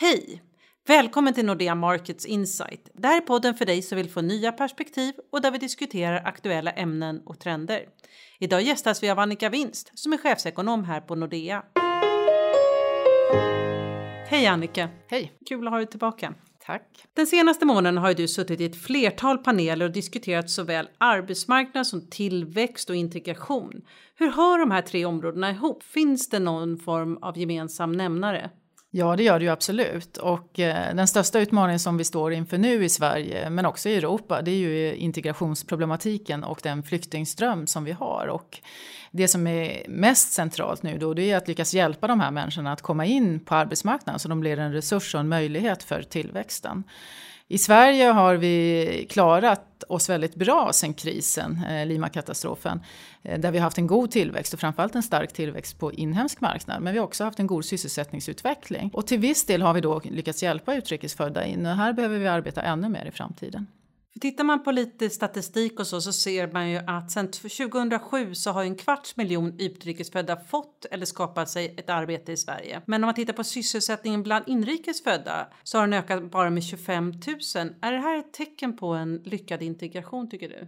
Hej! Välkommen till Nordea Markets Insight. Det här är podden för dig som vill få nya perspektiv och där vi diskuterar aktuella ämnen och trender. Idag gästas vi av Annika Winst som är chefsekonom här på Nordea. Hej Annika! Hej! Kul att ha dig tillbaka. Tack. Den senaste månaden har du suttit i ett flertal paneler och diskuterat såväl arbetsmarknad som tillväxt och integration. Hur hör de här tre områdena ihop? Finns det någon form av gemensam nämnare? Ja, det gör det ju absolut. Och eh, den största utmaningen som vi står inför nu i Sverige, men också i Europa, det är ju integrationsproblematiken och den flyktingström som vi har. Och det som är mest centralt nu då, det är att lyckas hjälpa de här människorna att komma in på arbetsmarknaden så de blir en resurs och en möjlighet för tillväxten. I Sverige har vi klarat oss väldigt bra sen krisen, eh, Lima-katastrofen, eh, där vi har haft en god tillväxt och framförallt en stark tillväxt på inhemsk marknad. Men vi har också haft en god sysselsättningsutveckling. Och till viss del har vi då lyckats hjälpa utrikesfödda in och här behöver vi arbeta ännu mer i framtiden. Tittar man på lite statistik och så, så ser man ju att sedan 2007 så har en kvarts miljon utrikesfödda fått eller skapat sig ett arbete i Sverige. Men om man tittar på sysselsättningen bland inrikesfödda så har den ökat bara med 25 000. Är det här ett tecken på en lyckad integration tycker du?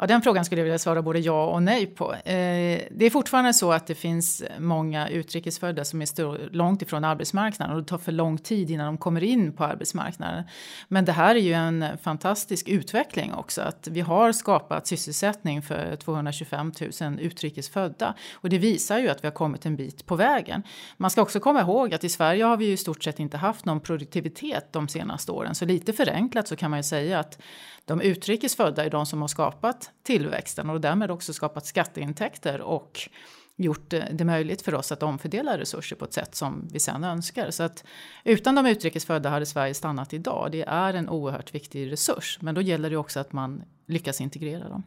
Ja, den frågan skulle jag vilja svara både ja och nej på. Eh, det är fortfarande så att det finns många utrikesfödda som är långt ifrån arbetsmarknaden och det tar för lång tid innan de kommer in på arbetsmarknaden. Men det här är ju en fantastisk utveckling också, att vi har skapat sysselsättning för 225 000 utrikesfödda och det visar ju att vi har kommit en bit på vägen. Man ska också komma ihåg att i Sverige har vi ju i stort sett inte haft någon produktivitet de senaste åren, så lite förenklat så kan man ju säga att de utrikesfödda är de som har skapat tillväxten och därmed också skapat skatteintäkter och gjort eh, det möjligt för oss att omfördela resurser på ett sätt som vi sen önskar. Så att utan de utrikesfödda hade Sverige stannat idag. Det är en oerhört viktig resurs, men då gäller det också att man lyckas integrera dem.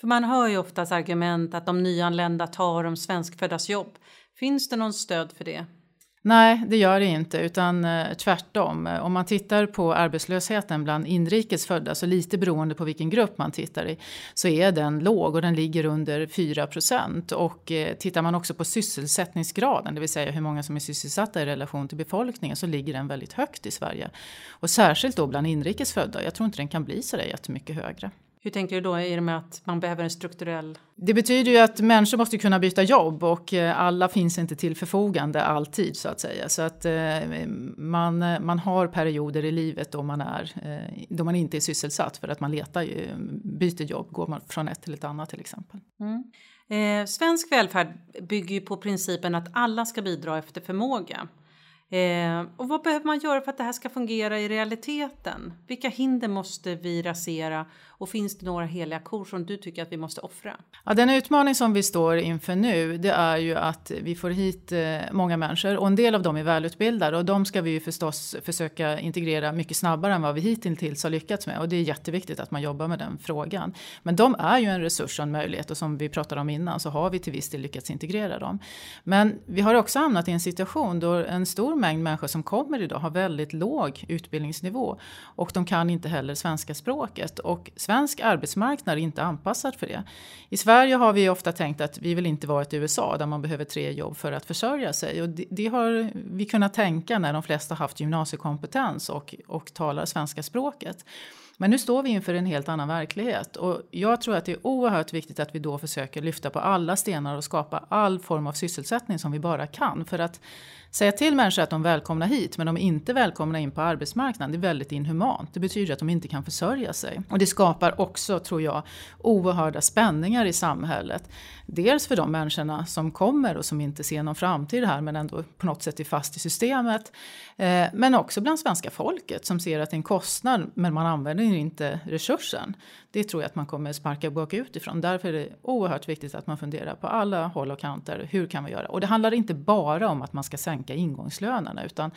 För man hör ju oftast argument att de nyanlända tar de svenskföddas jobb. Finns det någon stöd för det? Nej, det gör det inte, utan eh, tvärtom. Om man tittar på arbetslösheten bland inrikes födda, så lite beroende på vilken grupp man tittar i, så är den låg och den ligger under 4 procent. Och eh, tittar man också på sysselsättningsgraden, det vill säga hur många som är sysselsatta i relation till befolkningen, så ligger den väldigt högt i Sverige. Och särskilt då bland inrikes födda. Jag tror inte den kan bli så där jättemycket högre. Hur tänker du då i och med att man behöver en strukturell? Det betyder ju att människor måste kunna byta jobb och eh, alla finns inte till förfogande alltid så att säga. Så att eh, man, man har perioder i livet då man, är, eh, då man inte är sysselsatt för att man letar ju, byter jobb, går man från ett till ett annat till exempel. Mm. Eh, svensk välfärd bygger ju på principen att alla ska bidra efter förmåga. Eh, och vad behöver man göra för att det här ska fungera i realiteten? Vilka hinder måste vi rasera och finns det några heliga kor som du tycker att vi måste offra? Ja, den utmaning som vi står inför nu det är ju att vi får hit eh, många människor och en del av dem är välutbildade och de ska vi ju förstås försöka integrera mycket snabbare än vad vi hittills har lyckats med och det är jätteviktigt att man jobbar med den frågan. Men de är ju en resurs och en möjlighet och som vi pratade om innan så har vi till viss del lyckats integrera dem. Men vi har också hamnat i en situation då en stor mängd människor som kommer idag har väldigt låg utbildningsnivå och de kan inte heller svenska språket och svensk arbetsmarknad är inte anpassad för det. I Sverige har vi ofta tänkt att vi vill inte vara ett USA där man behöver tre jobb för att försörja sig och det, det har vi kunnat tänka när de flesta haft gymnasiekompetens och, och talar svenska språket. Men nu står vi inför en helt annan verklighet och jag tror att det är oerhört viktigt att vi då försöker lyfta på alla stenar och skapa all form av sysselsättning som vi bara kan för att säga till människor att de är välkomna hit men de är inte välkomna in på arbetsmarknaden. Det är väldigt inhumant. Det betyder att de inte kan försörja sig. Och det skapar också, tror jag, oerhörda spänningar i samhället. Dels för de människorna som kommer och som inte ser någon framtid här men ändå på något sätt är fast i systemet. Eh, men också bland svenska folket som ser att det är en kostnad men man använder inte resursen. Det tror jag att man kommer sparka bakut ifrån. Därför är det oerhört viktigt att man funderar på alla håll och kanter. Hur kan vi göra? Och det handlar inte bara om att man ska sänka ingångslönerna utan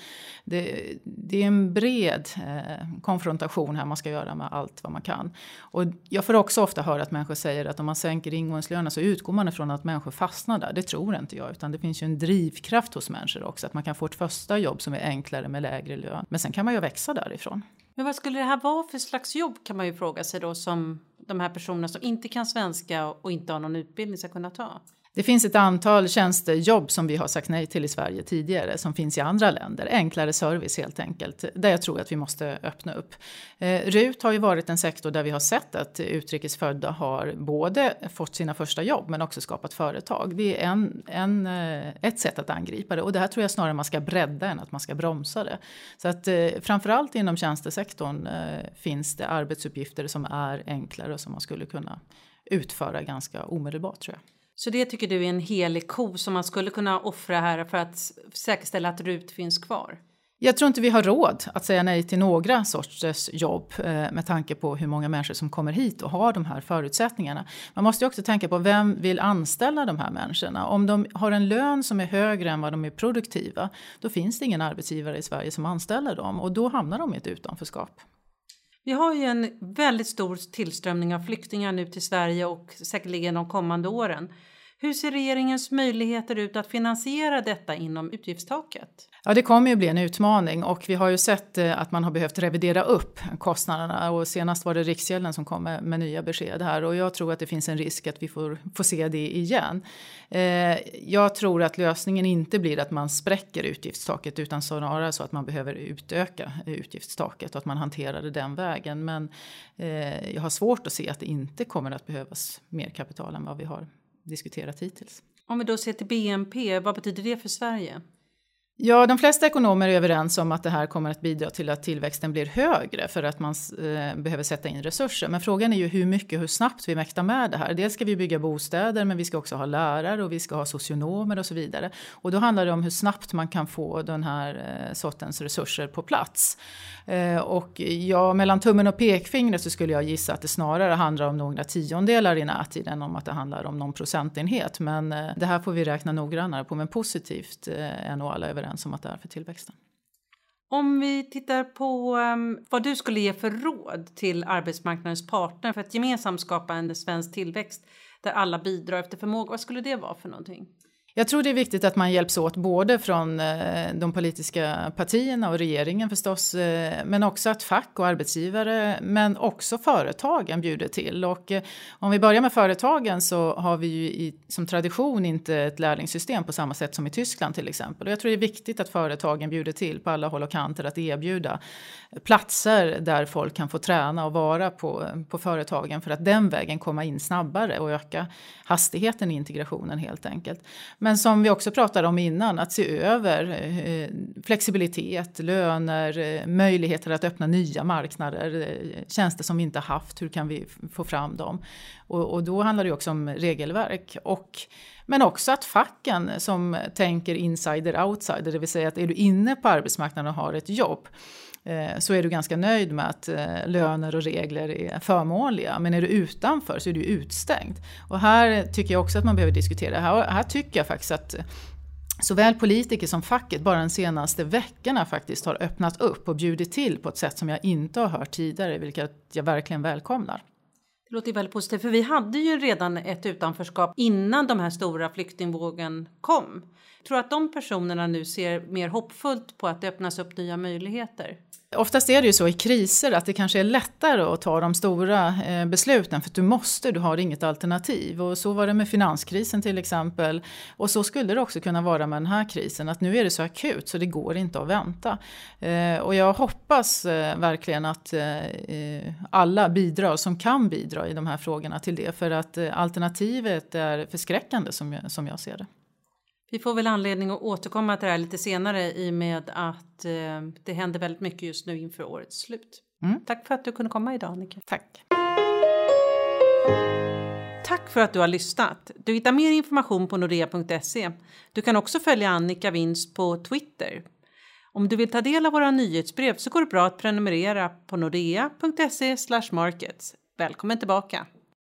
det, det är en bred eh, konfrontation här man ska göra med allt vad man kan. Och jag får också ofta höra att människor säger att om man sänker ingångslönerna så utgår man ifrån att människor fastnar där. Det tror inte jag utan det finns ju en drivkraft hos människor också att man kan få ett första jobb som är enklare med lägre lön. Men sen kan man ju växa därifrån. Men vad skulle det här vara för slags jobb kan man ju fråga sig då som de här personerna som inte kan svenska och inte har någon utbildning ska kunna ta? Det finns ett antal tjänstejobb som vi har sagt nej till i Sverige tidigare som finns i andra länder. Enklare service helt enkelt, där jag tror att vi måste öppna upp. Eh, RUT har ju varit en sektor där vi har sett att utrikesfödda har både fått sina första jobb men också skapat företag. Det är en, en, eh, ett sätt att angripa det och det här tror jag snarare man ska bredda än att man ska bromsa det. Så att eh, framförallt inom tjänstesektorn eh, finns det arbetsuppgifter som är enklare och som man skulle kunna utföra ganska omedelbart tror jag. Så det tycker du är en helig ko som man skulle kunna offra här för att säkerställa att RUT finns kvar? Jag tror inte vi har råd att säga nej till några sorters jobb eh, med tanke på hur många människor som kommer hit och har de här förutsättningarna. Man måste också tänka på vem vill anställa de här människorna. Om de har en lön som är högre än vad de är produktiva, då finns det ingen arbetsgivare i Sverige som anställer dem och då hamnar de i ett utanförskap. Vi har ju en väldigt stor tillströmning av flyktingar nu till Sverige och säkerligen de kommande åren. Hur ser regeringens möjligheter ut att finansiera detta inom utgiftstaket? Ja, det kommer ju bli en utmaning och vi har ju sett eh, att man har behövt revidera upp kostnaderna och senast var det Riksgälden som kom med, med nya besked här och jag tror att det finns en risk att vi får, får se det igen. Eh, jag tror att lösningen inte blir att man spräcker utgiftstaket utan snarare så att man behöver utöka utgiftstaket och att man hanterar det den vägen. Men eh, jag har svårt att se att det inte kommer att behövas mer kapital än vad vi har diskuterat hittills. Om vi då ser till BNP, vad betyder det för Sverige? Ja, de flesta ekonomer är överens om att det här kommer att bidra till att tillväxten blir högre för att man eh, behöver sätta in resurser. Men frågan är ju hur mycket och hur snabbt vi mäktar med det här. Dels ska vi bygga bostäder, men vi ska också ha lärare och vi ska ha socionomer och så vidare. Och då handlar det om hur snabbt man kan få den här eh, sortens resurser på plats. Eh, och ja, mellan tummen och pekfingret så skulle jag gissa att det snarare handlar om några tiondelar i närtid än om att det handlar om någon procentenhet. Men eh, det här får vi räkna noggrannare på, men positivt eh, är nog alla överens den som att det är för tillväxten. Om vi tittar på um, vad du skulle ge för råd till arbetsmarknadens parter för att gemensamt skapa en svensk tillväxt där alla bidrar efter förmåga, vad skulle det vara för någonting? Jag tror det är viktigt att man hjälps åt både från eh, de politiska partierna och regeringen förstås, eh, men också att fack och arbetsgivare, men också företagen bjuder till. Och eh, om vi börjar med företagen så har vi ju i, som tradition inte ett lärlingssystem på samma sätt som i Tyskland till exempel. Och jag tror det är viktigt att företagen bjuder till på alla håll och kanter att erbjuda platser där folk kan få träna och vara på, på företagen för att den vägen komma in snabbare och öka hastigheten i integrationen helt enkelt. Men som vi också pratade om innan, att se över eh, flexibilitet, löner, eh, möjligheter att öppna nya marknader, eh, tjänster som vi inte haft, hur kan vi få fram dem? Och, och då handlar det också om regelverk. Och, men också att facken som tänker insider outsider, det vill säga att är du inne på arbetsmarknaden och har ett jobb Eh, så är du ganska nöjd med att eh, löner och regler är förmånliga. Men är du utanför så är du utstängd. Och här tycker jag också att man behöver diskutera. Här, här tycker jag faktiskt att eh, Såväl politiker som facket bara de senaste veckorna faktiskt har öppnat upp och bjudit till på ett sätt som jag inte har hört tidigare, vilket jag verkligen välkomnar. Det låter väldigt positivt, för vi hade ju redan ett utanförskap innan de här stora flyktingvågen kom. Jag tror att de personerna nu ser mer hoppfullt på att det öppnas upp nya möjligheter. Oftast är det ju så i kriser att det kanske är lättare att ta de stora eh, besluten för att du måste, du har inget alternativ. Och så var det med finanskrisen till exempel. Och så skulle det också kunna vara med den här krisen, att nu är det så akut så det går inte att vänta. Eh, och jag hoppas eh, verkligen att alla bidrar som kan bidra i de här frågorna till det. För att alternativet är förskräckande som jag, som jag ser det. Vi får väl anledning att återkomma till det här lite senare i och med att eh, det händer väldigt mycket just nu inför årets slut. Mm. Tack för att du kunde komma idag Annika. Tack. Tack för att du har lyssnat. Du hittar mer information på nordea.se. Du kan också följa Annika Winst på Twitter. Om du vill ta del av våra nyhetsbrev så går det bra att prenumerera på nordea.se markets. Välkommen tillbaka!